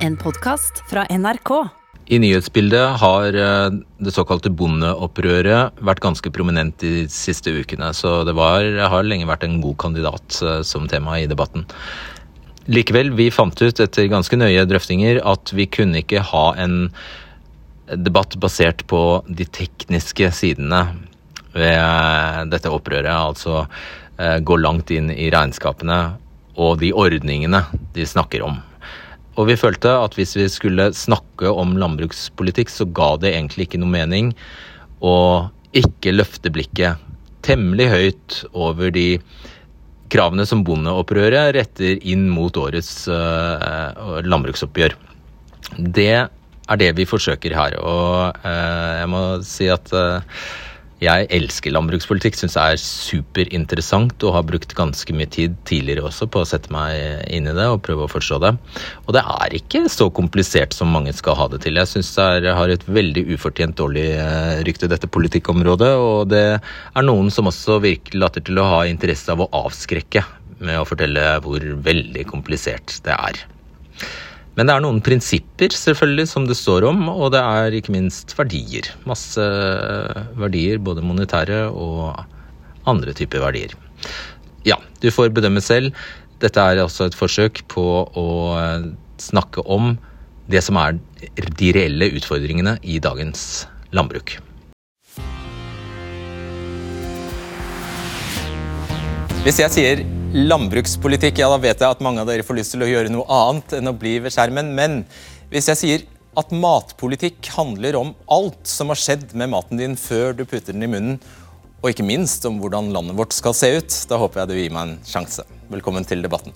En podkast fra NRK. I nyhetsbildet har eh, det såkalte bondeopprøret vært ganske prominent de siste ukene, så det var, har lenge vært en god kandidat eh, som tema i debatten. Likevel, vi fant ut etter ganske nøye drøftinger at vi kunne ikke ha en debatt basert på de tekniske sidene ved dette opprøret. Altså eh, gå langt inn i regnskapene og de ordningene de snakker om. Og vi følte at hvis vi skulle snakke om landbrukspolitikk, så ga det egentlig ikke noe mening å ikke løfte blikket temmelig høyt over de kravene som bondeopprøret retter inn mot årets uh, landbruksoppgjør. Det er det vi forsøker her. Og uh, jeg må si at uh, jeg elsker landbrukspolitikk, syns det er superinteressant og har brukt ganske mye tid tidligere også på å sette meg inn i det og prøve å forstå det. Og det er ikke så komplisert som mange skal ha det til. Jeg syns det har et veldig ufortjent dårlig eh, rykte, dette politikkområdet. Og det er noen som også virkelig later til å ha interesse av å avskrekke med å fortelle hvor veldig komplisert det er. Men det er noen prinsipper selvfølgelig som det står om, og det er ikke minst verdier. Masse verdier, både monetære og andre typer verdier. Ja, du får bedømme selv. Dette er altså et forsøk på å snakke om det som er de reelle utfordringene i dagens landbruk. Hvis jeg sier landbrukspolitikk, ja da vet jeg at mange av dere får lyst til å gjøre noe annet enn å bli ved skjermen. Men hvis jeg sier at matpolitikk handler om alt som har skjedd med maten din før du putter den i munnen, og ikke minst om hvordan landet vårt skal se ut, da håper jeg du gir meg en sjanse. Velkommen til debatten.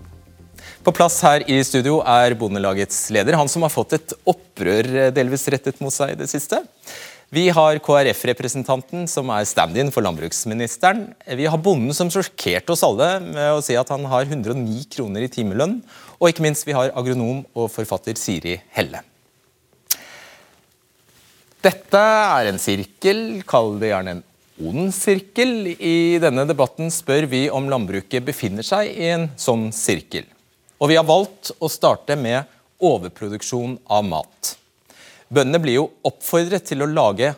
På plass her i studio er Bondelagets leder, han som har fått et opprør delvis rettet mot seg i det siste. Vi har KrF-representanten som er stand-in for landbruksministeren. Vi har bonden som sjokkerte oss alle med å si at han har 109 kroner i timelønn. Og ikke minst vi har agronom og forfatter Siri Helle. Dette er en sirkel, kall det gjerne en ond sirkel. I denne debatten spør vi om landbruket befinner seg i en sånn sirkel. Og vi har valgt å starte med overproduksjon av mat. Bøndene blir jo oppfordret til å lage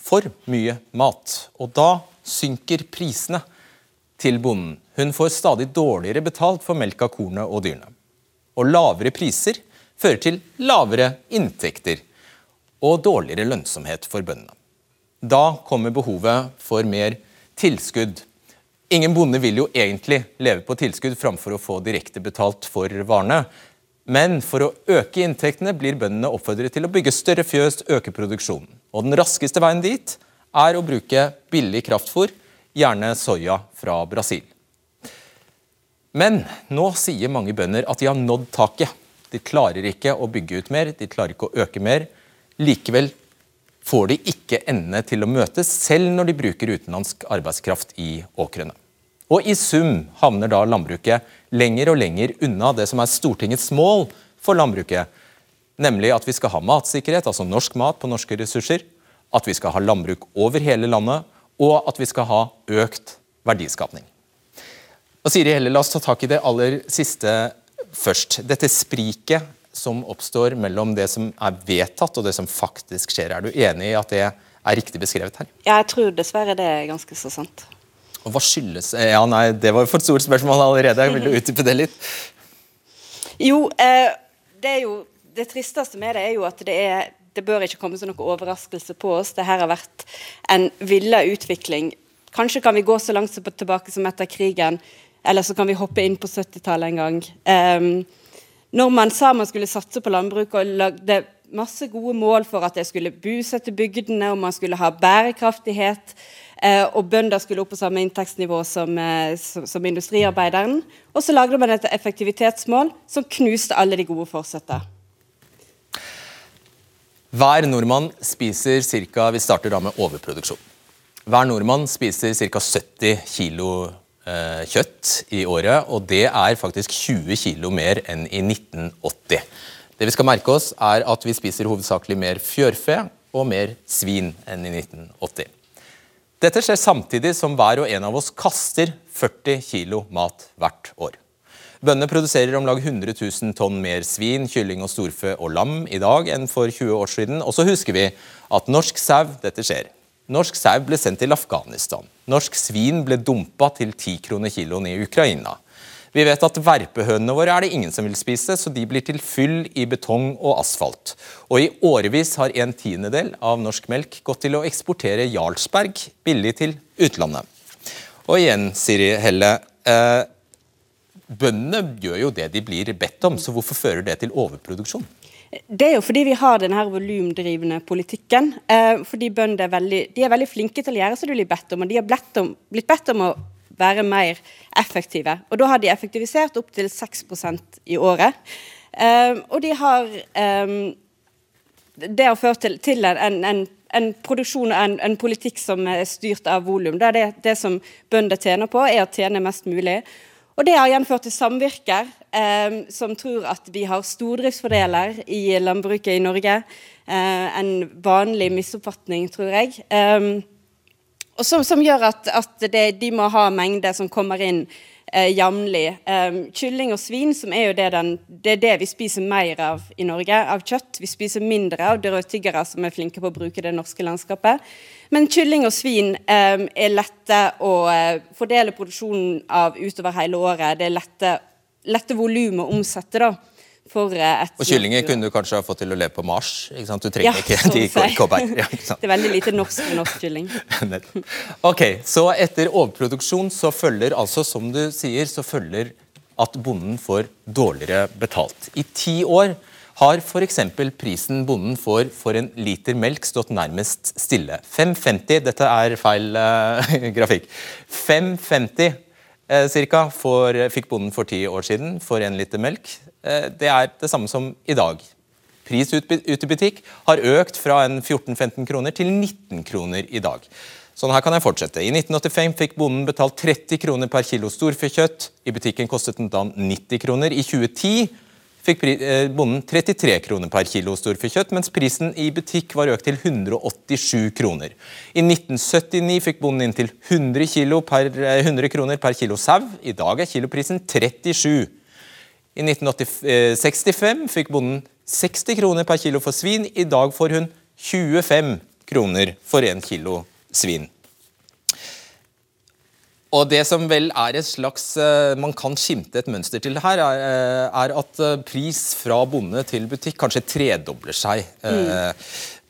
for mye mat, og da synker prisene til bonden. Hun får stadig dårligere betalt for melka, kornet og dyrene. Og lavere priser fører til lavere inntekter og dårligere lønnsomhet for bøndene. Da kommer behovet for mer tilskudd. Ingen bonde vil jo egentlig leve på tilskudd framfor å få direkte betalt for varene. Men for å øke inntektene blir bøndene oppfordret til å bygge større fjøs, øke produksjonen. Og den raskeste veien dit er å bruke billig kraftfôr, gjerne soya fra Brasil. Men nå sier mange bønder at de har nådd taket. De klarer ikke å bygge ut mer, de klarer ikke å øke mer. Likevel får de ikke endene til å møtes, selv når de bruker utenlandsk arbeidskraft i åkrene. Og i sum havner da landbruket lenger og lenger unna det som er Stortingets mål for landbruket, nemlig at vi skal ha matsikkerhet, altså norsk mat på norske ressurser, at vi skal ha landbruk over hele landet, og at vi skal ha økt verdiskapning. Og Siri Helle, La oss ta tak i det aller siste først. Dette spriket som oppstår mellom det som er vedtatt og det som faktisk skjer. Er du enig i at det er riktig beskrevet her? Ja, jeg tror dessverre det er ganske så sant. Og hva skyldes Ja, nei, det var for et stort spørsmål allerede. Jeg ville utdype det litt. Jo, eh, det er jo Det tristeste med det er jo at det er det bør ikke komme som noen overraskelse på oss. Det her har vært en villa utvikling. Kanskje kan vi gå så langt tilbake som etter krigen, eller så kan vi hoppe inn på 70-tallet en gang. Eh, når man sa man skulle satse på landbruk og lagde masse gode mål for at det skulle bosette bygdene, og man skulle ha bærekraftighet, Eh, og bønder skulle opp på samme inntektsnivå som, eh, som, som, industriarbeideren. Og så lagde man et effektivitetsmål som knuste alle de gode forsetta. Hver nordmann spiser ca. Vi starter da med overproduksjon. Hver nordmann spiser ca. 70 kg eh, kjøtt i året, og det er faktisk 20 kg mer enn i 1980. Det vi skal merke oss, er at vi spiser hovedsakelig mer fjørfe og mer svin enn i 1980. Dette skjer samtidig som hver og en av oss kaster 40 kilo mat hvert år. Bøndene produserer om lag 100 000 tonn mer svin, kylling og storfe og lam i dag enn for 20 år siden. Og så husker vi at norsk sau Dette skjer. Norsk sau ble sendt til Afghanistan. Norsk svin ble dumpa til 10 kroner kiloen i Ukraina. Vi vet at verpehønene våre er det ingen som vil spise, så de blir til fyll i betong og asfalt. Og i årevis har en tiendedel av norsk melk gått til å eksportere Jarlsberg billig til utlandet. Og igjen, Siri Helle. Eh, bøndene gjør jo det de blir bedt om, så hvorfor fører det til overproduksjon? Det er jo fordi vi har denne volumdrivende politikken. Eh, fordi bønder er veldig, de er veldig flinke til å gjøre som de blir bedt om, og de har blitt, blitt bedt om å være mer effektive. Og da har de effektivisert opp til 6% i året. Um, og de har um, Det har ført til, til en, en, en, produksjon og en, en, politikk som er styrt av volum. Det, det, det som bønder tjener på, er å tjene mest mulig. Og det har gjenført til samvirker eh, som tror at vi har stordriftsfordeler i landbruket i Norge. Eh, en vanlig misoppfatning, tror jeg. Um, og som, som gjør at, at det, de må ha mengder som kommer inn eh, jevnlig. Um, kylling og svin, som er jo det, den, det, er det vi spiser mer av i Norge, av kjøtt. Vi spiser mindre av rødtyggere som er flinke på å bruke det norske landskapet. Men kylling og svin um, er lette å uh, fordele produksjonen av utover hele året. Det er lette, lette volum å omsette, da for eh, et Og kyllinger kunne du kanskje ha fått til å leve på Mars? ikke sant? Du trenger ja, ikke de korkobber. Ja, det er veldig lite norsk norsk kylling. ok, Så etter overproduksjon så følger altså, som du sier, så følger at bonden får dårligere betalt. I ti år har f.eks. prisen bonden får for en liter melk stått nærmest stille. 5,50 Dette er feil uh, grafikk. 5,50 eh, cirka, for, fikk bonden for ti år siden for en liter melk. Eh, det er det samme som i dag. Pris ut i butikk har økt fra 14-15 kroner til 19 kroner i dag. Sånn her kan jeg fortsette. I 1985 fikk bonden betalt 30 kroner per kilo storfekjøtt. I butikken kostet den da 90 kroner. I 2010 fikk eh, bonden 33 kroner per kilo storfekjøtt, mens prisen i butikk var økt til 187 kroner. I 1979 fikk bonden inn til 100, per, 100 eh, kroner per kilo sau. I dag er kiloprisen 37 i 1965 fikk bonden 60 kroner per kilo for svin. I dag får hun 25 kroner for 1 kilo svin. Og det som vel er et slags eh, Man kan skimte et mønster til her, er eh, at eh, pris fra bonde til butikk kanskje tredobler seg. Mm.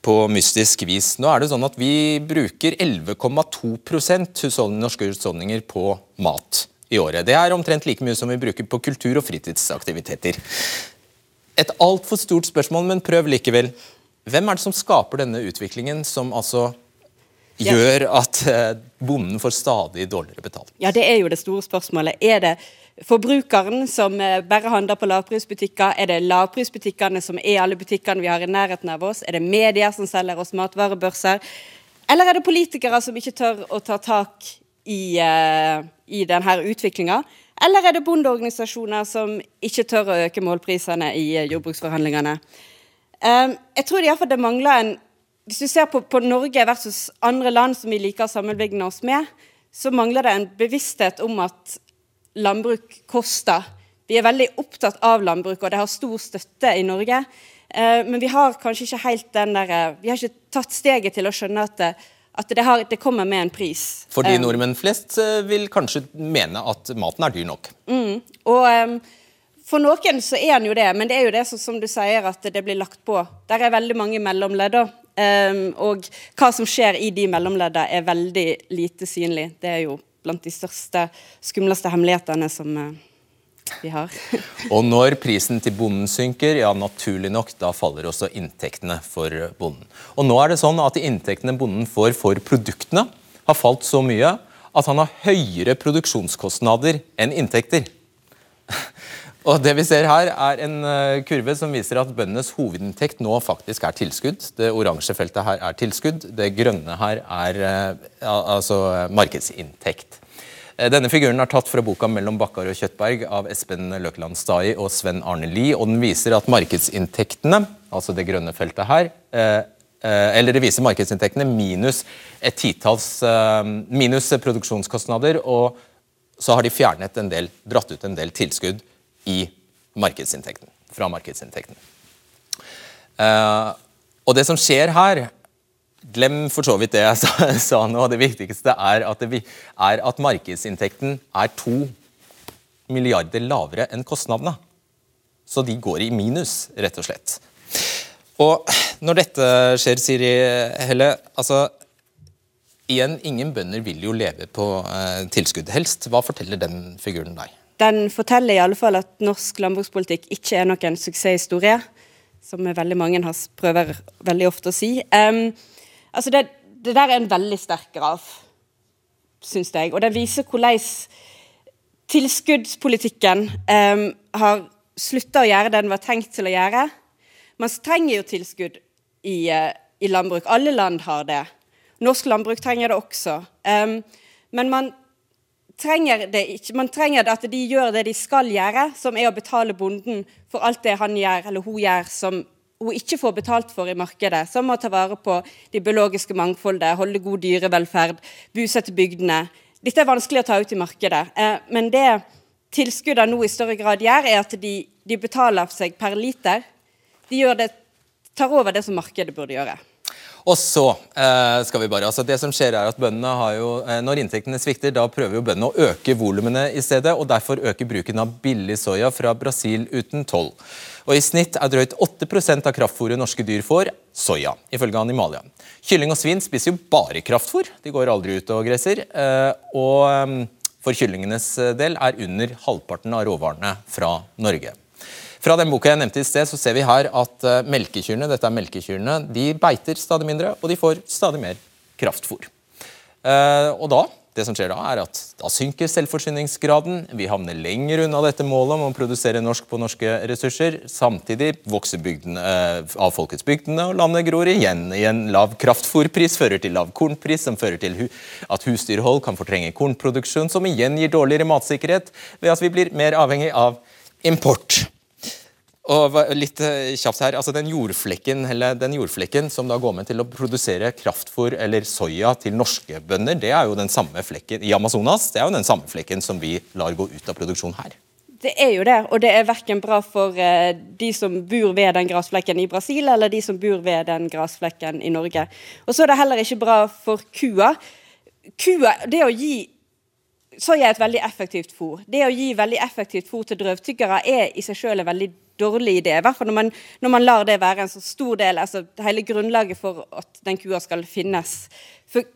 På mystisk vis. Nå er det sånn at Vi bruker 11,2% norske husholdninger på mat i året. Det er omtrent like mye som vi bruker på kultur- og fritidsaktiviteter. Et altfor stort spørsmål, men prøv likevel. Hvem er det som skaper denne utviklingen, som altså gjør at eh, bonden får stadig dårligere betalt? Ja, Det er jo det store spørsmålet. Er det forbrukeren som eh, bare handler på lavprisbutikker? Er det lavprisbutikkene som er alle butikkene vi har i nærheten av oss? Er det medier som selger oss matvarebørser? Eller er det politikere som ikke tør å ta tak i, uh, i denne utviklinga? Eller er det bondeorganisasjoner som ikke tør å øke målprisene i uh, jordbruksforhandlingene? Um, jeg tror iallfall det mangler en Hvis du ser på, på, Norge versus andre land som vi liker å sammenligne oss med, så mangler det en bevissthet om at landbruk koster. Vi er veldig opptatt av landbruk, og det har stor støtte i Norge. Uh, men vi har kanskje ikke helt den der, vi har ikke tatt steget til å skjønne at at det, har, det, kommer med en pris. Fordi um, nordmenn flest uh, vil kanskje mene at maten er dyr nok. Mm, og um, For noen så er den jo det, men det er jo det som, som, du sier, at det blir lagt på. Der er veldig mange mellomledd. Um, og hva som skjer i de mellomleddene, er veldig lite synlig. Det er jo blant de største, skumleste hemmelighetene som uh, vi har. og når prisen til bonden synker, ja naturlig nok, da faller også inntektene for bonden. Og nå er det sånn at inntektene bonden får for produktene, har falt så mye at han har høyere produksjonskostnader enn inntekter. Og det vi ser her er en eh, kurve som viser at bøndenes hovedinntekt nå faktisk er tilskudd. Det oransje feltet her er tilskudd, det grønne her er eh, altså markedsinntekt. Eh, denne figuren er tatt fra boka 'Mellom Bakkar og Kjøttberg' av Espen Løkland Stai og Sven Arne Lie. og Den viser at markedsinntektene, altså det grønne feltet her, eh, eh, eller det viser markedsinntektene minus et titalls minus produksjonskostnader. og Så har de fjernet en del, dratt ut en del tilskudd i markedsinntekten, fra markedsinntekten. Og det som skjer her Glem for så vidt det jeg sa, sa nå. Det viktigste er at, det, er at markedsinntekten er to milliarder lavere enn kostnadene. Så de går i minus, rett og slett. Og når dette skjer, Siri Helle altså, Igjen, ingen bønder vil jo leve på eh, tilskudd. Helst. Hva forteller den figuren deg? Den forteller i alle fall at norsk landbrukspolitikk ikke er noen suksesshistorie, som veldig mange prøver veldig ofte å si. Um, altså det, det, der er en veldig sterk graf, syns jeg. Og den viser hvordan tilskuddspolitikken um, har slutta å gjøre det den var tenkt til å gjøre. Man trenger jo tilskudd i, uh, i landbruk. Alle land har det. Norsk landbruk trenger det også. Um, men man trenger det ikke. Man trenger at de gjør det de skal gjøre, som er å betale bonden for alt det han gjør, eller hun gjør, som hun ikke får betalt for i markedet. Som å ta vare på det biologiske mangfoldet, holde god dyrevelferd, bosette bygdene. Dette er vanskelig å ta ut i markedet. Uh, men det tilskuddene nå i større grad gjør, er at de, de betaler seg per liter. De det, tar over det som markedet burde gjøre. Og så eh, skal vi bare, altså det som skjer er at bøndene har jo, eh, Når inntektene svikter, da prøver jo bøndene å øke volumene i stedet. og Derfor øker bruken av billig soya fra Brasil uten toll. Og I snitt er drøyt 8% av kraftfôret norske dyr får, soya, ifølge Animalia. Kylling og svin spiser jo bare kraftfôr, de går aldri ut og gresser. Eh, og eh, for kyllingenes del er under halvparten av råvarene fra Norge. Fra den boka jeg nevnte i sted, så ser vi her at uh, melkekyrne dette er melkekyrne, de beiter stadig mindre, og de får stadig mer kraftfôr. Uh, og da, det som skjer da, er at da synker selvforsyningsgraden. Vi havner lenger unna dette målet om å produsere norsk på norske ressurser. Samtidig vokser bygden, eh, av folkets bygdene, og landet gror igjen. Igjen lav kraftfôrpris fører til lav kornpris, som fører til hu at husdyrhold kan fortrenge kornproduksjon, som igjen gir dårligere matsikkerhet ved at vi blir mer avhengig av import. Og litt eh, kjapt her, altså den jordflekken, den jordflekken som da går med til å produsere kraftfôr eller soya til norske bønder, det er jo den samme flekken i Amazonas, det er jo den samme flekken som vi lar gå ut av produksjon her. Det er jo det, og det er verken bra for uh, de som bor ved den grasflekken i Brasil, eller de som bor ved den grasflekken i Norge. Og så er det heller ikke bra for kua. Kua, det å gi Soya er et veldig effektivt fôr. Det å gi veldig effektivt fôr til drøvtyggere er i seg selv en veldig dårlig idé. I hvert fall når man, når man, lar det være en så stor del, altså hele grunnlaget for at den kua skal finnes. For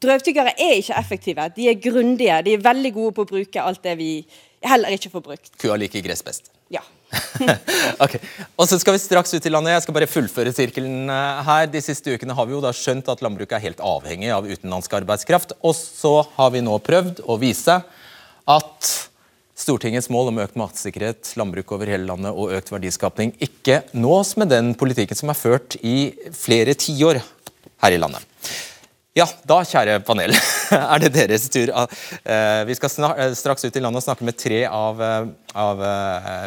drøvtyggere er ikke effektive. De er grundige. De er veldig gode på å bruke alt det vi heller ikke får brukt. Kua liker gress best? Ja. ok, og så skal vi straks ut i landet. Jeg skal bare fullføre sirkelen eh, her. De siste ukene har vi jo da skjønt at landbruket er helt avhengig av utenlandsk arbeidskraft. Og så har vi nå prøvd å vise at Stortingets mål om økt matsikkerhet, landbruk over hele landet og økt verdiskapning ikke nås med den politikken som er ført i flere tiår her i landet. Ja, da, kjære panel, er det deres tur. Eh, vi skal eh, straks ut i landet og snakke med tre av, eh, av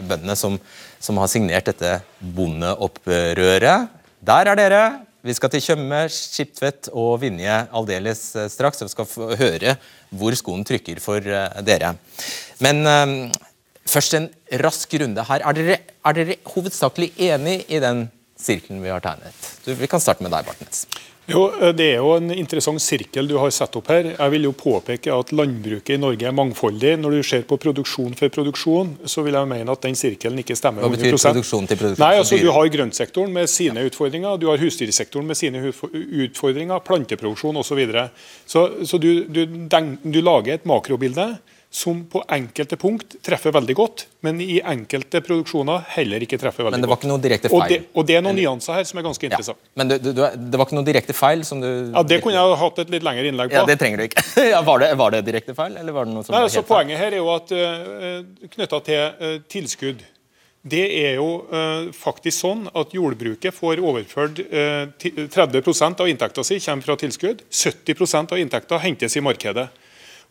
bøndene som, som har signert dette bondeopprøret. Der er dere. Vi skal til Tjøme, Skiptvet og Vinje aldeles eh, straks. og Vi skal høre hvor skoen trykker for eh, dere. Men um, først en rask runde her. Er dere, er dere hovedsakelig enig i den sirkelen vi har tegnet? Du, vi kan starte med deg, Bartnes. Jo, eh, Det er jo en interessant sirkel du har satt opp her. Jeg vil jo påpeke at landbruket i Norge er mangfoldig. Når du ser på produksjon for produksjon, så vil jeg mene at den sirkelen ikke stemmer. Hva betyr produksjon til produksjon? Nei, altså Du har grøntsektoren med sine utfordringer, du har husdyrsektoren med sine utfordringer, planteproduksjon osv. Så, videre. så Så du, du, du lager et makrobilde som på enkelte punkt treffer veldig godt, men i enkelte produksjoner heller ikke treffer veldig godt. Men det var ikke noe direkte feil? Og det, og det er noen nyanser her som er ganske interessant. Ja, men det, du, det, var ikke noe direkte feil? som du... Ja, Det kunne jeg hatt et litt lengre innlegg på. Ja, Det trenger du ikke. ja, var, det, var det direkte feil, eller var det noe som Nei, altså, Poenget her er jo at uh, eh, knytta til uh, tilskudd det er jo uh, faktisk sånn at jordbruket får overført uh, 30 av inntekta si kommer fra tilskudd. 70% av inntekta hentes i markedet.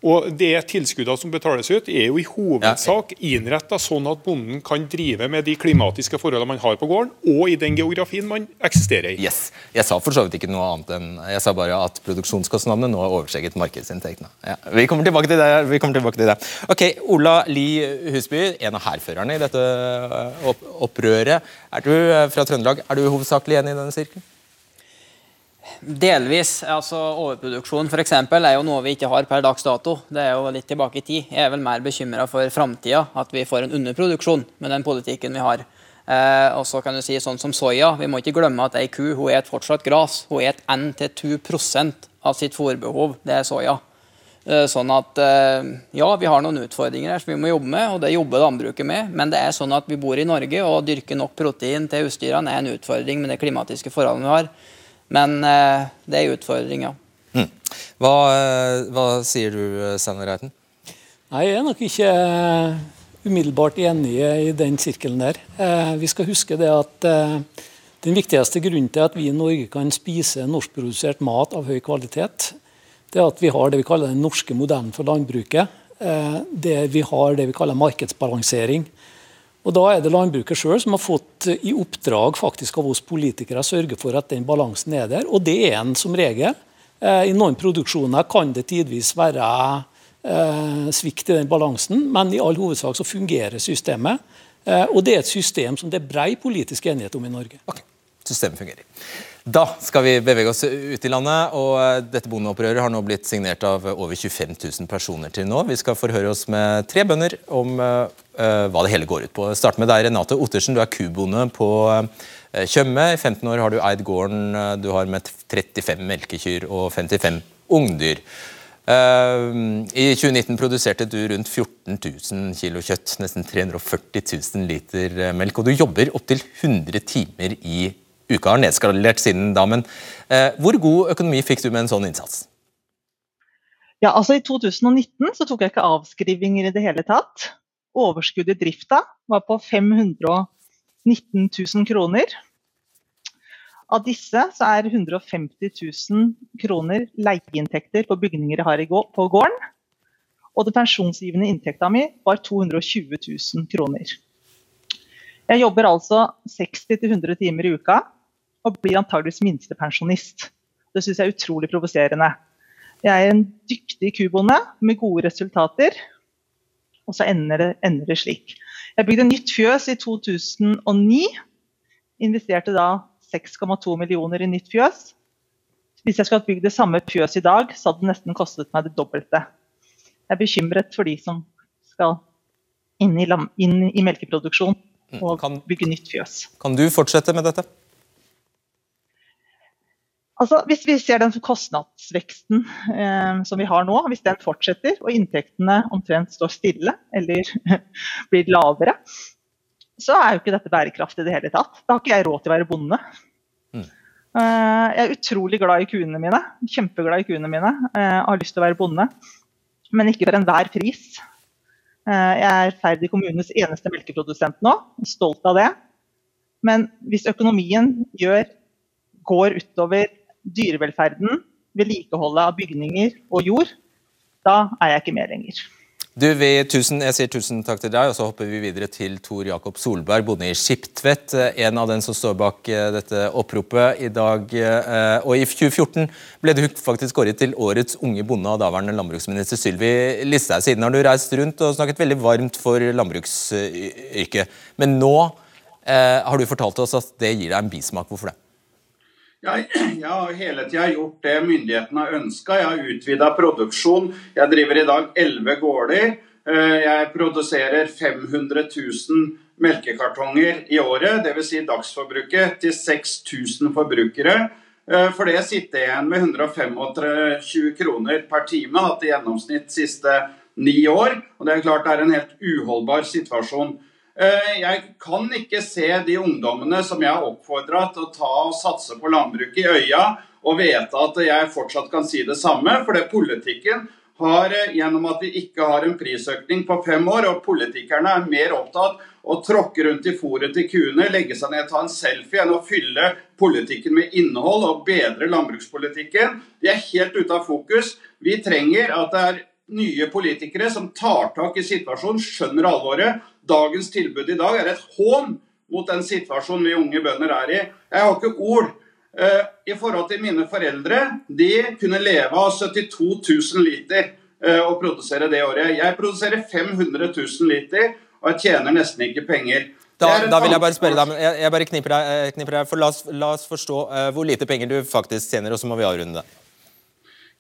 Og det tilskuddene som betales ut, er jo i hovedsak innretta sånn at bonden kan drive med de klimatiske forholdene man har på gården, og i den geografien man eksisterer i. Yes. Jeg sa for så vidt ikke noe annet enn Jeg sa bare at produksjonskostnadene nå har oversteget markedsinntektene. Ja, vi kommer tilbake til det. vi kommer tilbake til det. Ok, Ola Li Husby, en av hærførerne i dette opprøret. Er du eh, fra Trøndelag, er du hovedsakelig enig i denne sirkelen? Delvis. altså Overproduksjon for eksempel, er jo noe vi ikke har per dags dato. Det er jo litt tilbake i tid. Jeg er vel mer bekymra for framtida, at vi får en underproduksjon med den politikken vi har. Eh, og så kan du si sånn som soya. Vi må ikke glemme at ei ku hun et fortsatt gras. Hun et 1-2% av sitt fôrbehov. Det er soya. Eh, sånn at eh, ja, vi har noen utfordringer her som vi må jobbe med, og det jobber landbruket med. Men det er sånn at vi bor i Norge, og å dyrke nok protein til husdyrene er en utfordring med de klimatiske forholdene vi har. Men eh, det er en utfordring. Mm. Hva, hva, sier du, Sander Reiten? Jeg er nok ikke umiddelbart enig i den sirkelen der. Vi skal huske det at den viktigste grunnen til at vi i Norge kan spise norskprodusert mat av høy kvalitet, det er at vi har det vi kaller den norske modellen for landbruket. Eh, der vi har det vi kaller markedsbalansering. Og Da er det landbruket sjøl som har fått i oppdrag faktisk av oss politikere å sørge for at den balansen er der, og det er en som regel. Eh, I noen produksjoner kan det tidvis være eh, svikt i den balansen, men i all hovedsak så fungerer systemet. Og det er et system som det er brei politisk enighet om i Norge. Okay. Systemet fungerer. Da skal vi bevege oss ut i landet, og eh, dette bondeopprøret har nå blitt signert av over 25 000 personer til nå. Vi skal forhøre oss med tre bønder om uh, hva det hele går ut på. Start med deg, Renate Ottersen. Du er kubonde på Tjøme. I 15 år har du eid gården. Du har med 35 melkekyr og 55 ungdyr. Uh, I 2019 produserte du rundt 14 000 kg kjøtt, nesten 340 000 liter melk, og du jobber opptil 100 timer i uka har nedskalert siden da. Men eh, hvor god økonomi fikk du med en sånn innsats? Ja, altså I 2019 så tok jeg ikke avskrivinger i det hele tatt. Overskuddet i drifta var på 519 000 kroner. Av disse så er 150 000 kroner leieinntekter på bygninger jeg har på gården. Og den pensjonsgivende inntekta mi var 220 000 kroner. Jeg jobber altså 60-100 timer i uka og blir antageligvis minstepensjonist. Det syns jeg er utrolig provoserende. Jeg er en dyktig kubonde med gode resultater, og så ender det, ender det slik. Jeg bygde nytt fjøs i 2009. Investerte da 6,2 millioner i nytt fjøs. Hvis jeg skulle hatt bygd det samme fjøs i dag, så hadde det nesten kostet meg det dobbelte. Jeg er bekymret for de som skal inn i, inn i melkeproduksjon mm. og kan, bygge nytt fjøs. Kan du fortsette med dette? Altså, hvis vi ser den kostnadsveksten eh, som vi har nå, hvis den fortsetter og inntektene omtrent står stille eller blir lavere, så er jo ikke dette bærekraftig i det hele tatt. Da har ikke jeg råd til å være bonde. Mm. Eh, jeg er utrolig glad i kuene mine. Kjempeglad i kuene mine. Eh, har lyst til å være bonde, men ikke for enhver pris. Eh, jeg er Ferdig kommunes eneste melkeprodusent nå, stolt av det. Men hvis økonomien gjør, går utover dyrevelferden, vedlikeholdet av bygninger og jord, da er jeg ikke med lenger. Du, vi, tusen, jeg sier tusen takk til deg, og så hopper vi videre til Tor Jakob Solberg, bonde i Skiptvet. En av den som står bak eh, dette oppropet i dag. Eh, og i 2014 ble du faktisk kåret til årets unge bonde av daværende landbruksminister Sylvi Listhaug. Siden har du reist rundt og snakket veldig varmt for landbruksyrket. Men nå eh, har du fortalt oss at det gir deg en bismak. Hvorfor det? Jeg, jeg har hele tida gjort det myndighetene har ønska. Jeg har utvida produksjon. Jeg driver i dag elleve gårder. Eh, jeg produserer 500 000 melkekartonger i året, dvs. Si dagsforbruket til 6000 forbrukere. Eh, for det sitter jeg igjen med 125 kroner per time, hatt i gjennomsnitt siste ni år. Og det er klart det er en helt uholdbar situasjon. Eh, jeg kan ikke se de ungdommene som jeg har oppfordra til å ta og satse på landbruket i øya, og vite at jeg fortsatt kan si det samme. For det politikken har, eh, gjennom at vi ikke har en prisøkning på fem år, og politikerne er mer opptatt å tråkke rundt i fôret til kuene, legge seg ned, ta en selfie, enn å fylle politikken med innhold og bedre landbrukspolitikken. De er helt ute av fokus. Vi trenger at det er nye politikere som tar tak i situasjonen, skjønner alvoret. Dagens tilbud i dag er et hån mot den situasjonen vi unge bønder er i. Jeg har ikke ord uh, i forhold til mine foreldre. De kunne leve av 72 000 liter uh, og produsere det året. Jeg produserer 500 000 liter, og jeg tjener nesten ikke penger. Da, da, vil jeg bare spørre deg, jeg, jeg bare kniper deg, eh, kniper deg for la oss, la oss forstå uh, hvor lite penger du faktisk tjener, og så må vi avrunde det.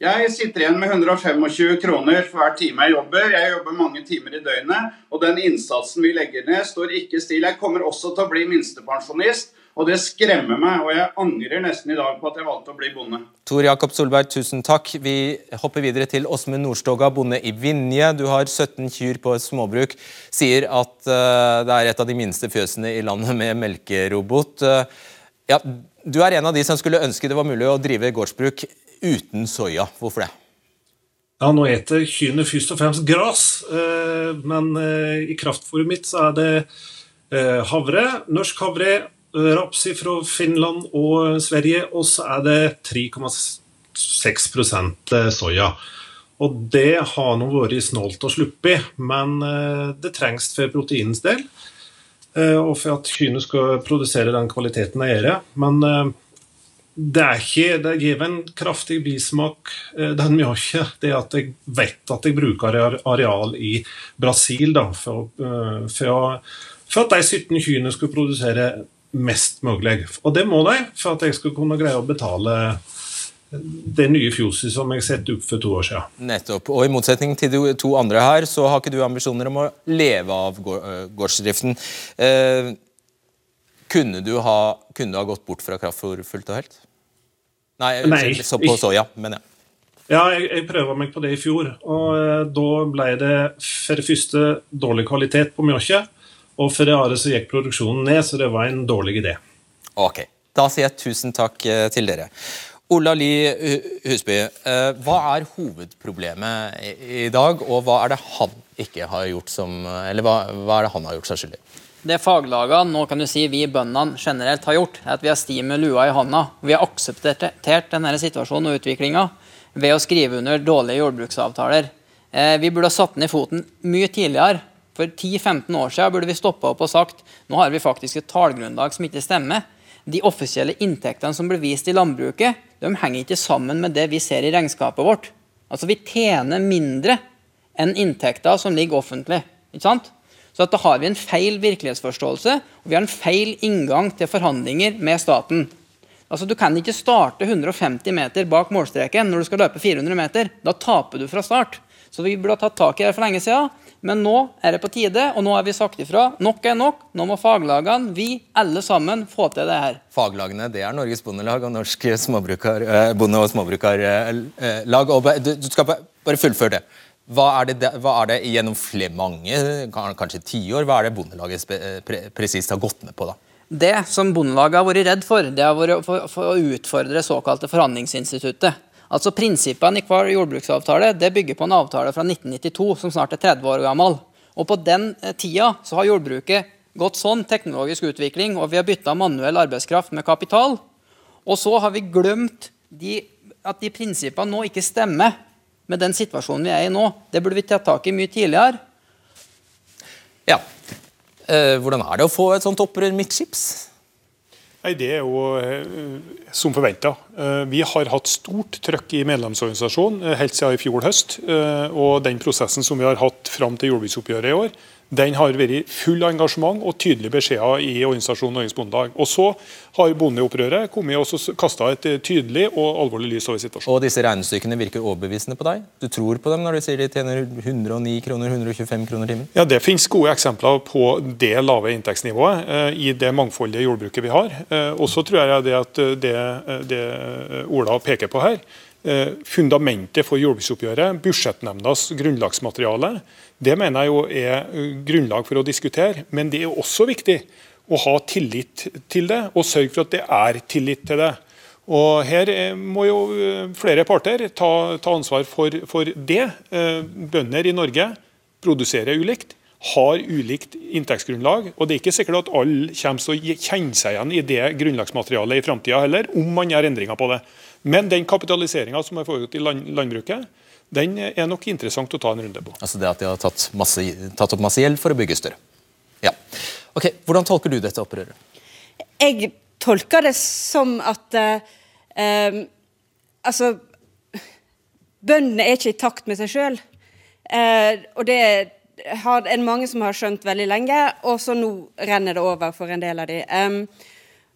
Jeg sitter igjen med 125 kroner for hver time jeg jobber. Jeg jobber mange timer i døgnet, og den innsatsen vi legger ned, står ikke stille. Jeg kommer også til å bli minstepensjonist, og det skremmer meg. Og jeg angrer nesten i dag på at jeg valgte å bli bonde. Tor Jakob Solberg, tusen takk. Vi hopper videre til Åsmund Nordstoga, bonde i Vinje. Du har 17 kyr på et småbruk. Sier at uh, det er et av de minste fjøsene i landet med melkerobot. Uh, ja, du er en av de som skulle ønske det var mulig å drive gårdsbruk uten soya. Hvorfor det? Ja, Nå eter kyrne først og fremst gras, eh, men eh, i kraftfôret mitt så er det eh, havre, norsk havre, raps fra Finland og Sverige, og så er det 3,6% soya. Og det har nå vært snålt å sluppig, men det trengs for proteinens del. Og for at kyrne skal produsere den kvaliteten de gjør. Men det er ikke, det gir en kraftig bismak, eh, den mjølka. Det at jeg vet at jeg bruker areal i Brasil da, for, eh, for, for, at de 17 kyrne skulle produsere mest mulig. Og det må de for at jeg skal kunne greie å betale det nye fjoset som jeg satte opp for to år siden. Nettopp. Og I motsetning til de to andre her, så har ikke du ambisjoner om å leve av eh, gårdsdriften. Eh, kunne du, ha, kunne du ha gått bort fra kraftfôr fullt og helt? Nei, Nei så på soya, mener jeg. Ja, jeg, jeg prøvde meg på det i fjor. og eh, Da ble det for det første dårlig kvalitet på mjølka. Og for det andre så gikk produksjonen ned, så det var en dårlig idé. Ok, Da sier jeg tusen takk eh, til dere. Ola Li Husby, eh, hva er hovedproblemet i dag, og hva er det han ikke har gjort som Eller hva, hva er det han har gjort seg skyldig i? Det faglagene, nå kan du si vi bøndene generelt har gjort, er at vi har sti med lua i hånda. Vi har akseptert denne situasjonen og utviklinga ved å skrive under dårlige jordbruksavtaler. Eh, vi burde ha satt ned foten mye tidligere. For 10-15 år siden burde vi stoppa opp og sagt nå har vi faktisk et tallgrunnlag som ikke stemmer. De offisielle inntektene som blir vist i landbruket, de henger ikke sammen med det vi ser i regnskapet vårt. Altså Vi tjener mindre enn inntekter som ligger offentlig. ikke sant? Så da har vi en feil virkelighetsforståelse og vi har en feil inngang til forhandlinger med staten. Altså, Du kan ikke starte 150 meter bak målstreken når du skal løpe 400 meter. Da taper du fra start. Så vi burde ha tatt tak i det for lenge siden. Men nå er det på tide, og nå har vi sagt ifra. Nok er nok. Nå må faglagene, vi alle sammen, få til det her. Faglagene det er Norges Bondelag og Norsk eh, Bonde- og Småbrukarlag. Og du skal bare fullføre det. Hva er, det, hva er det, gjennom flere mange, kanskje tiår, hva er det Bondelaget pre, presist har gått med på? da? Det som Bondelaget har vært redd for, det har vært for, for å utfordre såkalte forhandlingsinstituttet. Altså Prinsippene i hver jordbruksavtale det bygger på en avtale fra 1992 som snart er 30 år gammel. Og På den eh, tida så har jordbruket gått sånn teknologisk utvikling, og vi har bytta manuell arbeidskraft med kapital. Og så har vi glemt de, at de prinsippene nå ikke stemmer med den situasjonen vi er i nå. Det burde vi tatt tak i mye tidligere. Ja. Eh, hvordan er det å få et sånt opprør midtskips? Nei, Det er jo eh, som forventa. Eh, vi har hatt stort trøkk i medlemsorganisasjonen eh, helt siden i fjor høst. Eh, og den prosessen som vi har hatt fram til jordbruksoppgjøret i år, den har vært full engasjement og tydelige beskjeder i organisasjonen Norges Bondelag. Og så har bondeopprøret kommet og kasta et tydelig og alvorlig lys over situasjonen. Og disse regnestykkene virker overbevisende på deg? Du tror på dem når du sier de tjener 109 kroner, 125 kroner timen? Ja, det finnes gode eksempler på det lave inntektsnivået eh, i det mangfoldige jordbruket vi har. Eh, og så tror jeg det at det, det Ola peker på her, eh, fundamentet for jordbruksoppgjøret, budsjettnemndas grunnlagsmateriale, det mener jeg jo er eh, grunnlag for å diskutere. Men det er også viktig å ha tillit til det, og sørge for at det er tillit til det. Og Her eh, må jo eh, flere parter ta, ta ansvar for, for, det. Bønder i Norge produserer ulikt, har ulikt inntektsgrunnlag. og Det er ikke sikkert at alle kommer til å kjenne seg igjen i det grunnlagsmaterialet i framtida heller, om man gjør endringer på det. Men den kapitaliseringa som har foregått i land, landbruket, den er nok interessant å ta en runde på. Altså det at de har tatt, masse, tatt opp masse gjeld for å bygge større. Ja. Ok, Hvordan tolker du dette opprøret? Jeg tolker det som at eh, eh, Altså Bøndene er ikke i takt med seg sjøl. Eh, og det har en mange som har skjønt veldig lenge, og så nå renner det over for en del av de. Um,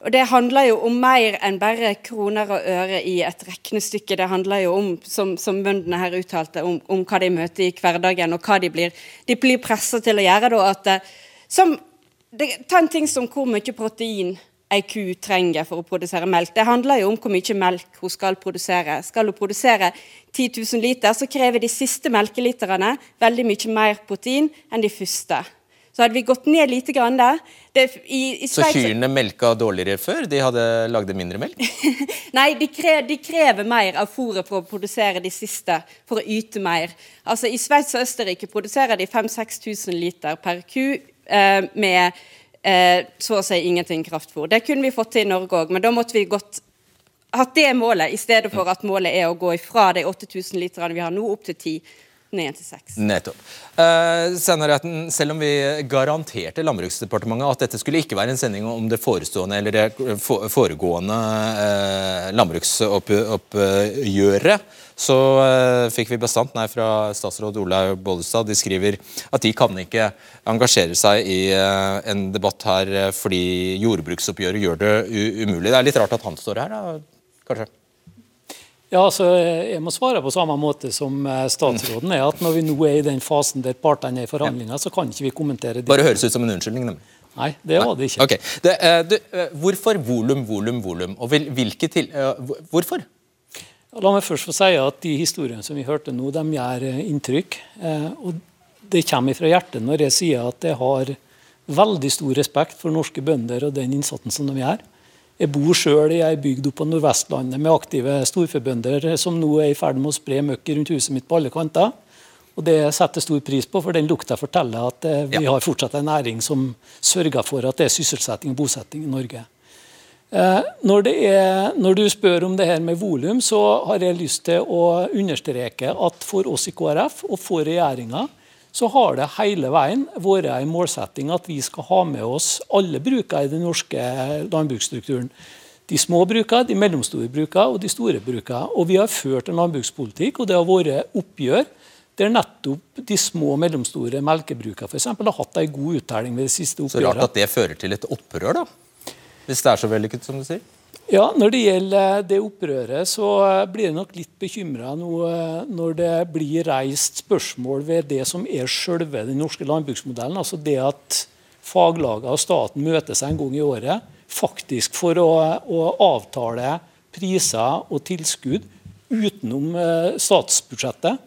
og Det handler jo om mer enn bare kroner og øre i et regnestykke. Det handler jo om, som, som bøndene her uttalte, om, om, hva de møter i hverdagen, og hva de blir, de blir pressa til å gjøre. Da, at, eh, som, det, ta en ting som hvor mye protein ei ku trenger for å produsere melk. Det handler jo om hvor mye melk hun skal produsere. Skal hun produsere 10 000 liter, så krever de siste melkeliterne veldig mye mer protein enn de første. Så hadde vi gått ned lite grann der det, i, i Så kyrne melka dårligere før? De hadde lagde mindre melk? Nei, de, kre, de, krever mer av fôret for å produsere de siste, for å yte mer. Altså I Sveits og Østerrike produserer de 5000-6000 liter per ku eh, med eh, så å si ingenting kraftfôr. Det kunne vi fått til i Norge òg, men da måtte vi gått hatt det målet, i stedet for at målet er å gå ifra de 8000 literne vi har nå, opp til 10 ned til seks. Nettopp. Uh, selv om vi garanterte Landbruksdepartementet at dette skulle ikke være en sending om det forestående eller det foregående uh, landbruksoppgjøret, så uh, fikk vi bestandt nei fra statsråd Olaug Bollestad. De skriver at de kan ikke engasjere seg i uh, en debatt her fordi jordbruksoppgjøret gjør det umulig. Det er litt rart at han står her, da, kanskje? Ja, altså, Jeg må svare på samme måte som eh, statsråden. er at Når vi nå er i den fasen der partene er i forhandlinger, så kan ikke vi kommentere det. Bare høres ut som en unnskyldning? Nemlig. Nei, det var det ikke. Okay. Det, uh, du, uh, hvorfor volum, volum, volum? Og hvilke til... Hvorfor? La meg først få si at De historiene som vi hørte nå, de gjør inntrykk. og Det kommer fra hjertet når jeg sier at jeg har veldig stor respekt for norske bønder og den innsatsen som de gjør. Jeg bor sjøl i ei bygd oppe på Nordvestlandet med aktive storforbønder som nå er i ferd med å spre møkk rundt huset mitt på alle kanter. Og Det setter jeg stor pris på, for den lukta forteller at vi vi har fortsatt en næring som sørger for at det er sysselsetting og bosetting i Norge. Eh, når, er, når, du spør om det her med volum, så har jeg lyst til å understreke at for oss i KrF og for regjeringa så har det hele veien vært en målsetting at vi skal ha med oss alle brukere i den norske landbruksstrukturen. De små brukene, de mellomstore brukene og de store brukene. Og vi har ført en landbrukspolitikk, og det har vært oppgjør der nettopp de små og mellomstore melkebrukene for eksempel, har hatt en god uttelling ved det siste oppgjøret. Så rart at det fører til et opprør, da? Hvis det er så vellykket som du sier? Ja, Når det gjelder det opprøret, så blir jeg nok litt bekymra eh, når det blir reist spørsmål ved det som er selve den norske landbruksmodellen. Altså det at faglagene og staten møter seg en gang i året faktisk for å, å avtale priser og tilskudd utenom eh, statsbudsjettet.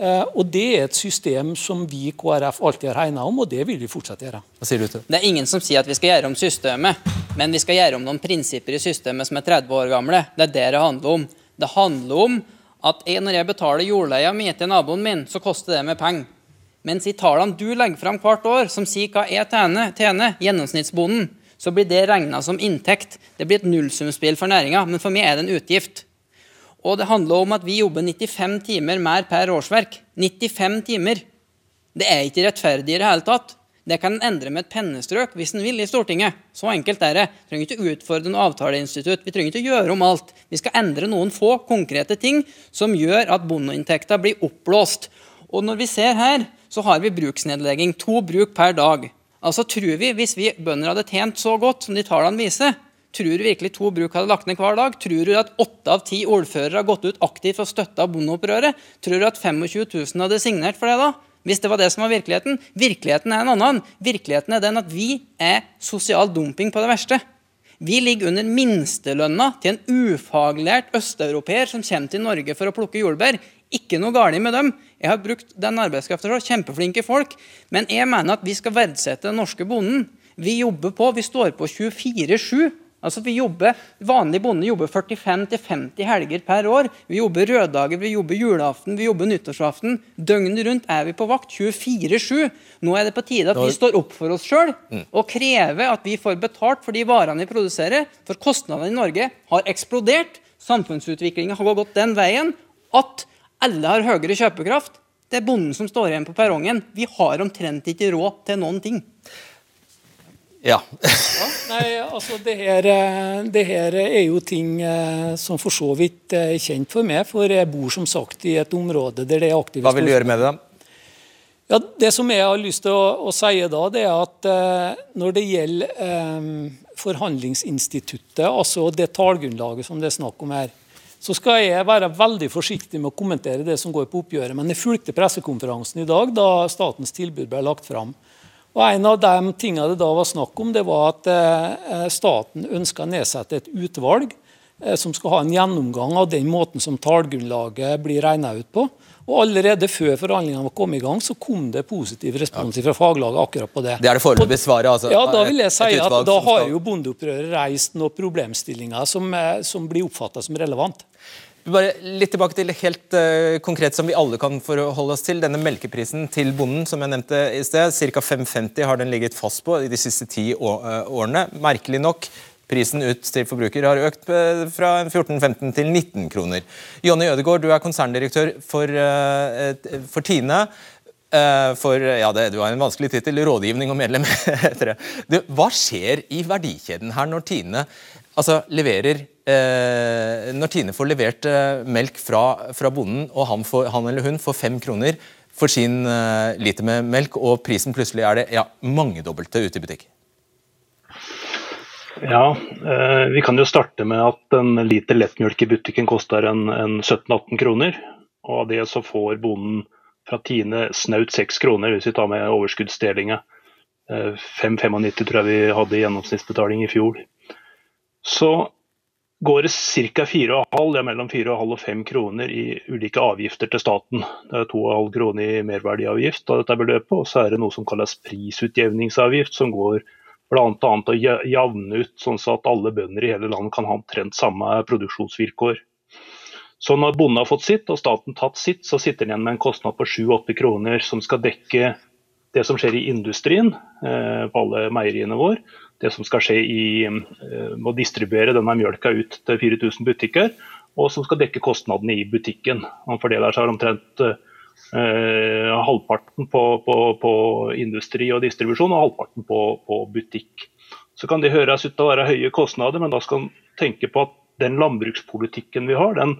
Eh, og Det er et system som vi i KrF alltid har hegna om, og det vil vi fortsette å gjøre. Hva sier du til? Det er ingen som sier at vi skal gjøre om systemet, men vi skal gjøre om noen prinsipper i systemet som er 30 år gamle. Det er det det handler om. Det handler om at jeg, når jeg betaler jordleia mi til naboen min, så koster det med penger. Mens i tallene du legger fram hvert år, som sier hva jeg tjener, tjener gjennomsnittsbonden, så blir det regna som inntekt. Det blir et nullsumspill for næringa, men for meg er det en utgift. Og det handler om at vi jobber 95 timer mer per årsverk. 95 timer. Det er ikke rettferdig i det hele tatt. Det kan en endre med et pennestrøk hvis en vil i Stortinget. Så enkelt er det. Vi trenger ikke utfordre noe avtaleinstitutt. Vi trenger ikke gjøre om alt. Vi skal endre noen få konkrete ting som gjør at bondeinntekta blir oppblåst. Og når vi ser her, så har vi bruksnedlegging. To bruk per dag. Altså tror vi, Hvis vi bønder hadde tjent så godt som de tallene viser, Tror du virkelig to bruk hadde lagt ned hver dag? Tror du at åtte av ti ordførere har gått ut aktivt og støtta bondeopprøret? Tror du at 25 000 hadde signert for det da? Hvis det var det som var virkeligheten? Virkeligheten er en annen. Virkeligheten er den at vi er sosial dumping på det verste. Vi ligger under minstelønna til en ufaglært østeuropeer som kommer til Norge for å plukke jordbær. Ikke noe galt med dem. Jeg har brukt den arbeidskrafta kjempeflinke folk. Men jeg mener at vi skal verdsette den norske bonden. Vi jobber på, vi står på 24-7 Altså vi jobber, Vanlig bonde jobber 45-50 helger per år. Vi jobber røddager, vi jobber julaften, vi jobber nyttårsaften. Døgnet rundt er vi på vakt 24-7. Nå er det på tide at vi står opp for oss sjøl mm. og krever at vi får betalt for de varene vi produserer. For kostnadene i Norge har eksplodert. Samfunnsutviklinga har gått den veien at Alle har høyere kjøpekraft. Det er bonden som står igjen på perrongen. Vi har omtrent ikke råd til noen ting. Ja. ja nei, altså det her, eh, det her, er jo ting eh, som for så vidt er kjent for meg. For jeg bor som sagt i et område der det er aktive Hva vil du gjøre med det? Ja, Det som jeg har lyst til å, å si da, det er at eh, når det gjelder eh, forhandlingsinstituttet, altså det tallgrunnlaget som det er snakk om her, så skal jeg være veldig forsiktig med å kommentere det som går på oppgjøret. Men jeg fulgte pressekonferansen i dag da statens tilbud ble lagt fram. Og En av de tingene det da var snakk om, det var at eh, staten ønska å nedsette et utvalg eh, som skal ha en gjennomgang av den måten som tallgrunnlaget blir regna ut på. Og Allerede før forhandlingene var kommet i gang, så kom det positiv respons fra faglaget akkurat på det. Det er det foreløpige svaret? altså? Ja, Da vil jeg si at da har jo bondeopprøret reist noen problemstillinger som, eh, som blir oppfatta som relevant. Bare litt tilbake til helt uh, konkret som vi alle kan forholde oss til. Denne melkeprisen til bonden som jeg nevnte i sted, ca. 5,50 har den ligget fast på i de siste ti eh, årene. Merkelig nok, prisen ut til forbruker har økt uh, fra 14-15 til 19 kroner. Jonny Ødegaard, du er konserndirektør for, uh, for Tine. For ja, det, Du har en vanskelig tittel, rådgivning og medlem. det. hva skjer i verdikjeden her når Tine altså, leverer eh, Når Tine får levert eh, melk fra, fra, bonden, og han, får, han, eller hun får fem kroner for sin eh, liter med melk, og prisen plutselig er det ja, mangedobbelte ute i butikk? Ja, eh, Vi kan jo starte med at en liter lettmjølk i butikken koster en, en 17-18 kroner. Og av det så får bonden fra Tine snaut 6 kroner, hvis vi tar med overskuddsdelinga. 5,95 eh, tror jeg vi hadde i gjennomsnittsbetaling i fjor. Så går det ca. 4,5, ja, mellom 4,5 og 5 kroner i ulike avgifter til staten. Det er 2,5 kroner i merverdiavgift av dette beløpet, og så er det noe som kalles prisutjevningsavgift, som går bl.a. å javne ut sånn at alle bønder i hele landet kan ha omtrent samme produksjonsvilkår. Så når bonden har fått sitt og staten tatt sitt, så sitter den igjen med en kostnad på 7-8 kroner som skal dekke det som skjer i industrien eh, på alle meieriene våre, det som skal skje i eh, å distribuere denne mjølka ut til 4000 butikker, og som skal dekke kostnadene i butikken. Han fordeler seg omtrent eh, halvparten på, på, på, industri og distribusjon og halvparten på, på, butikk. Så kan det høres ut til å være høye kostnader, men da skal man tenke på at den landbrukspolitikken vi har, den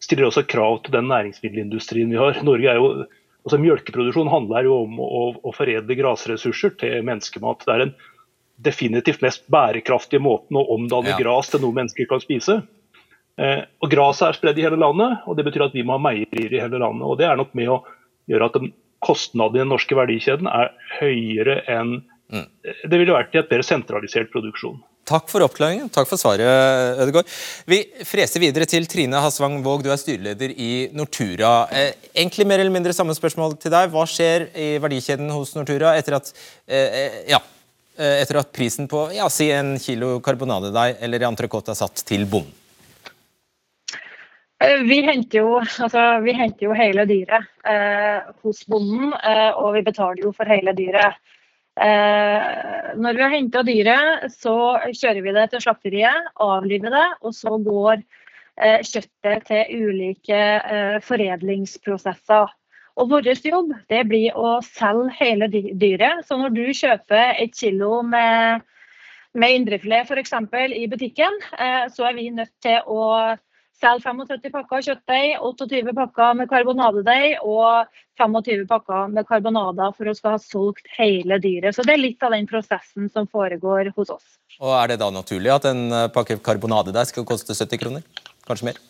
stiller også krav til den næringsmiddelindustrien vi har. Norge er jo altså Mjølkeproduksjon handler jo om å, å foredle grasressurser til menneskemat. Det er en definitivt mest bærekraftige måten å omdanne ja. gras til noe mennesker kan spise. Eh, og Gresset er spredd i hele landet, og det betyr at vi må ha meierier i hele landet. og Det er nok med å gjøre at kostnadene i den norske verdikjeden er høyere enn mm. det ville vært i et mer sentralisert produksjon. Takk for oppklaringen. Takk for svaret, Ødegaard. Vi freser videre til Trine Hasvang Våg, du er styreleder i Nortura. Eh, egentlig mer eller mindre samme spørsmål til deg. Hva skjer i verdikjeden hos Nortura etter at eh, eh ja, etter at prisen på ja, si en kilo karbonadedeig eller entrecôte er satt til bonden? Eh, vi henter jo, altså, vi henter jo hele dyret eh, hos bonden, eh, og vi betaler jo for hele dyret. Eh, når vi har henta dyret, så kjører vi det til slakteriet, avliver det, og så går eh, kjøttet til ulike foredlingsprosesser. Og vår jobb det blir å selge hele dyret. Så når du kjøper et kilo med, med indrefilet f.eks. i butikken, eh, så er vi nødt til å selge 75 pakker kjøttdeig, 28 pakker med karbonadedeig og 25 pakker med karbonader for å skal ha solgt hele dyret. Så det er litt av den prosessen som foregår hos oss. Og Er det da naturlig at en pakke karbonadedeig skal koste 70 kroner? Kanskje mer?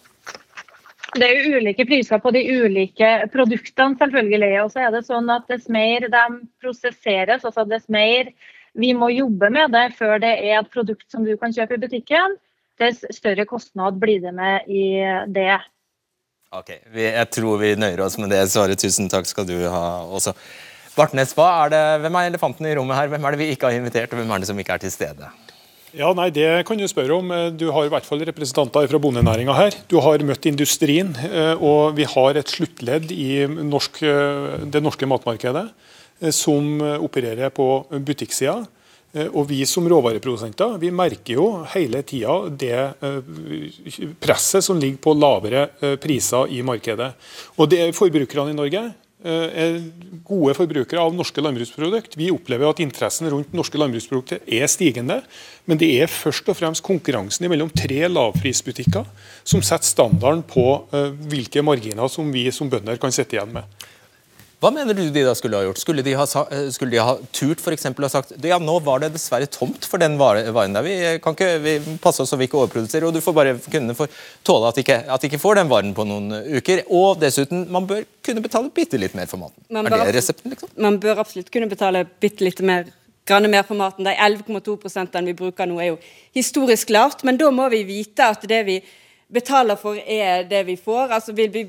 Det er jo ulike priser på de ulike produktene, selvfølgelig. Og så er det sånn at dess mer de prosesseres, altså dess mer vi må jobbe med det før det er et produkt som du kan kjøpe i butikken, dess større kostnad blir det med i det. Ok, Jeg tror vi nøyer oss med det svaret. Tusen takk skal du ha også. Bartnes, hva er det, hvem er elefanten i rommet her? Hvem er det vi ikke har invitert, og hvem er det som ikke er til stede? Ja, nei, Det kan du spørre om. Du har i hvert fall representanter fra bondenæringa her. Du har møtt industrien, eh, og vi har et sluttledd i norsk, eh, det norske matmarkedet eh, som opererer på butikksida. Eh, og Vi som råvareprodusenter vi merker jo hele tida det eh, presset som ligger på lavere eh, priser i markedet. Og det er Forbrukerne i Norge er gode forbrukere av norske landbruksprodukter. Vi opplever at interessen rundt norske landbruksprodukter er stigende. Men det er først og fremst konkurransen mellom tre lavprisbutikker som setter standarden på hvilke marginer som vi som bønder kan sitte igjen med. Hva mener du de da skulle ha gjort? Skulle de ha, eh, skulle de ha turt for eksempel, ha sagt ja, nå var det dessverre tomt for den varen der. Vi kan ikke vi passe oss så vi ikke overproduserer, og du får bare kunne for, tåle at de ikke, at ikke får den varen på noen uker. Og dessuten, man bør kunne betale bitte litt mer for maten. Man er det resepten, liksom? Man bør absolutt kunne betale bitte litt mer grann mer for maten. De 11,2 vi bruker nå, er jo historisk lavt. Men da må vi vite at det vi betaler for, er det vi får. Altså vil vi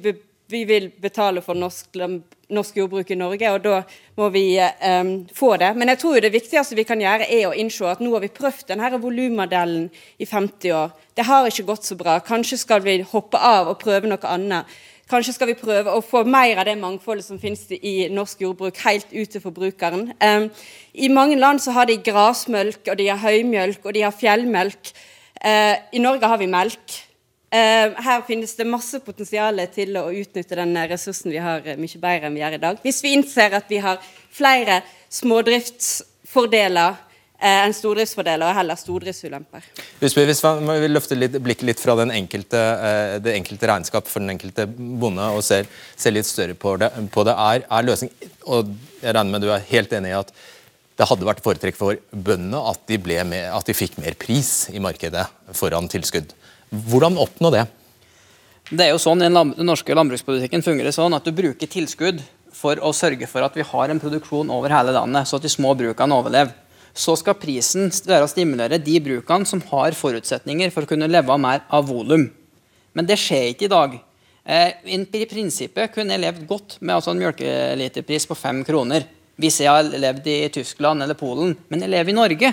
vi vil betale for norsk, norsk, jordbruk i Norge, og da må vi um, få det. Men jeg tror det viktigste vi kan gjøre, er å innse at nå har vi prøvd denne volummodellen i 50 år. Det har ikke gått så bra. Kanskje skal vi hoppe av og prøve noe annet. Kanskje skal vi prøve å få mer av det mangfoldet som finnes i norsk jordbruk, helt ut til forbrukeren. Um, I mange land så har de grasmølk, og de har høymjølk, og de har fjellmelk. Uh, I Norge har vi melk. Uh, her finnes det masse potensial til å utnytte den ressursen vi har, uh, mye bedre enn vi gjør i dag. Hvis vi innser at vi har flere smådriftsfordeler enn stordriftsfordeler, og heller stordriftsulemper. Hvis vi, hvis vi løfter litt, blikket litt fra enkelte, det enkelte regnskap for den enkelte bonde og ser, ser litt større på det, på det er, er løsning Og jeg regner med du er helt enig i at det hadde vært foretrekk for bøndene at at de fikk mer pris i markedet foran tilskudd. Hvordan oppnå det? Det er jo sånn, Den norske landbrukspolitikken fungerer sånn at du bruker tilskudd for å sørge for at vi har en produksjon over hele landet, så at de små brukene overlever. Så skal prisen være å stimulere de brukene som har forutsetninger for å kunne leve mer av volum. Men det skjer ikke i dag. Eh, I prinsippet kunne jeg levd godt med altså en melkeliterpris på fem kroner hvis jeg har levd i Tyskland eller Polen, men jeg lever i Norge.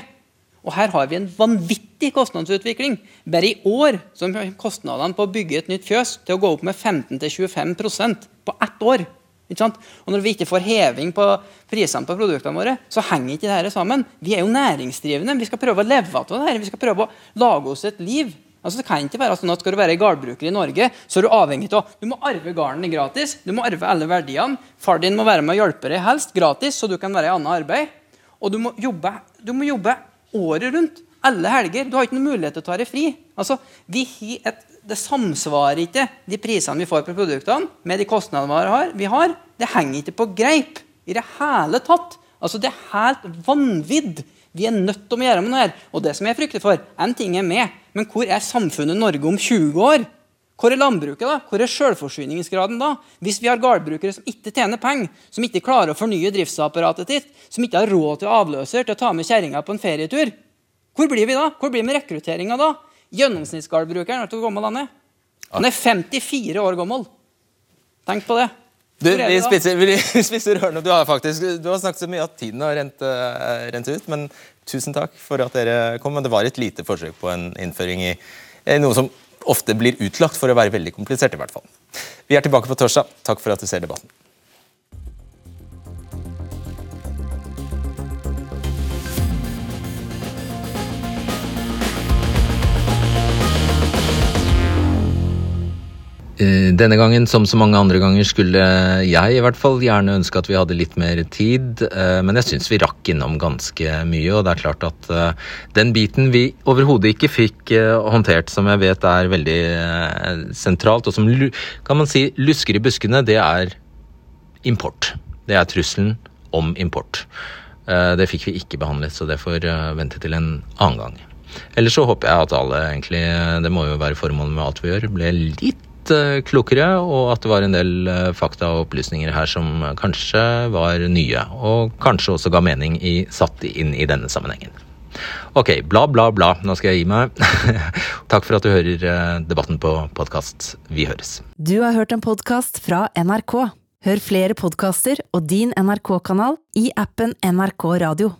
Og her har vi en vanvittig kostnadsutvikling. Bare i år så er kostnadene på å bygge et nytt fjøs til å gå opp med 15-25% på ett år. Og Når vi ikke får heving på prisene på produktene våre, så henger ikke dette sammen. Vi er jo næringsdrivende. Vi skal prøve å leve av dette. Vi skal prøve å lage oss et liv. Altså, det kan ikke være sånn at Skal du være gardbruker i Norge, så er du avhengig av Du må arve gården gratis. Du må arve alle verdiene. Far din må være med og hjelpe deg helst gratis, så du kan være i annet arbeid. Og du må jobbe, du må jobbe året rundt. Alle helger. Du har ikke noen mulighet til å ta deg fri. Altså, et, det samsvarer ikke, de prisene vi får på produktene, med de kostnadene vi har. Det henger ikke på greip i det hele tatt. Altså, Det er helt vanvidd. Vi er nødt til å gjøre noe her. Og det som jeg frykter for, En ting er med, men hvor er samfunnet Norge om 20 år? Hvor er landbruket da? Hvor er selvforsyningsgraden da? Hvis vi har gårdbrukere som ikke tjener penger, som ikke klarer å fornye driftsapparatet sitt, som ikke har råd til avløser til å ta med kjerringa på en ferietur, hvor blir vi da? Hvor blir vi med rekrutteringa da? Gjennomsnittsgårdbrukeren, vet du hvor gammel han er? Han er 54 år gammel. Tenk på det. Du, vi spiser, vi spiser ørene. Du har faktisk du har snakket så mye at tiden har rent, uh, rent, ut. Men tusen takk for at dere kom. Men det var et lite forsøk på en innføring i, i noe som ofte blir utlagt for å være veldig komplisert. i hvert fall. Vi er tilbake på torsdag. Takk for at du ser debatten. Denne gangen, som så mange andre ganger, skulle jeg i hvert fall gjerne ønske at vi hadde litt mer tid. Eh, men jeg syns vi rakk innom ganske mye, og det er klart at eh, den biten vi overhodet ikke fikk håndtert, som jeg vet er veldig sentralt, og som kan man si lusker i buskene, det er import. Det er trusselen om import. Det fikk vi ikke behandlet, så det får vente til en annen gang. Ellers så håper jeg at alle egentlig, det må jo være formålet med alt vi gjør, ble litt Eh, klokere, og at det var en del eh, fakta og opplysninger her som kanskje var nye, og kanskje også ga mening i, satt inn i denne sammenhengen. Ok, bla, bla, bla. Nå skal jeg gi meg. Takk for at du hører eh, debatten på podkast. Vi høres. Du har hørt en podkast fra NRK. Hør flere podkaster og din NRK-kanal i appen NRK Radio.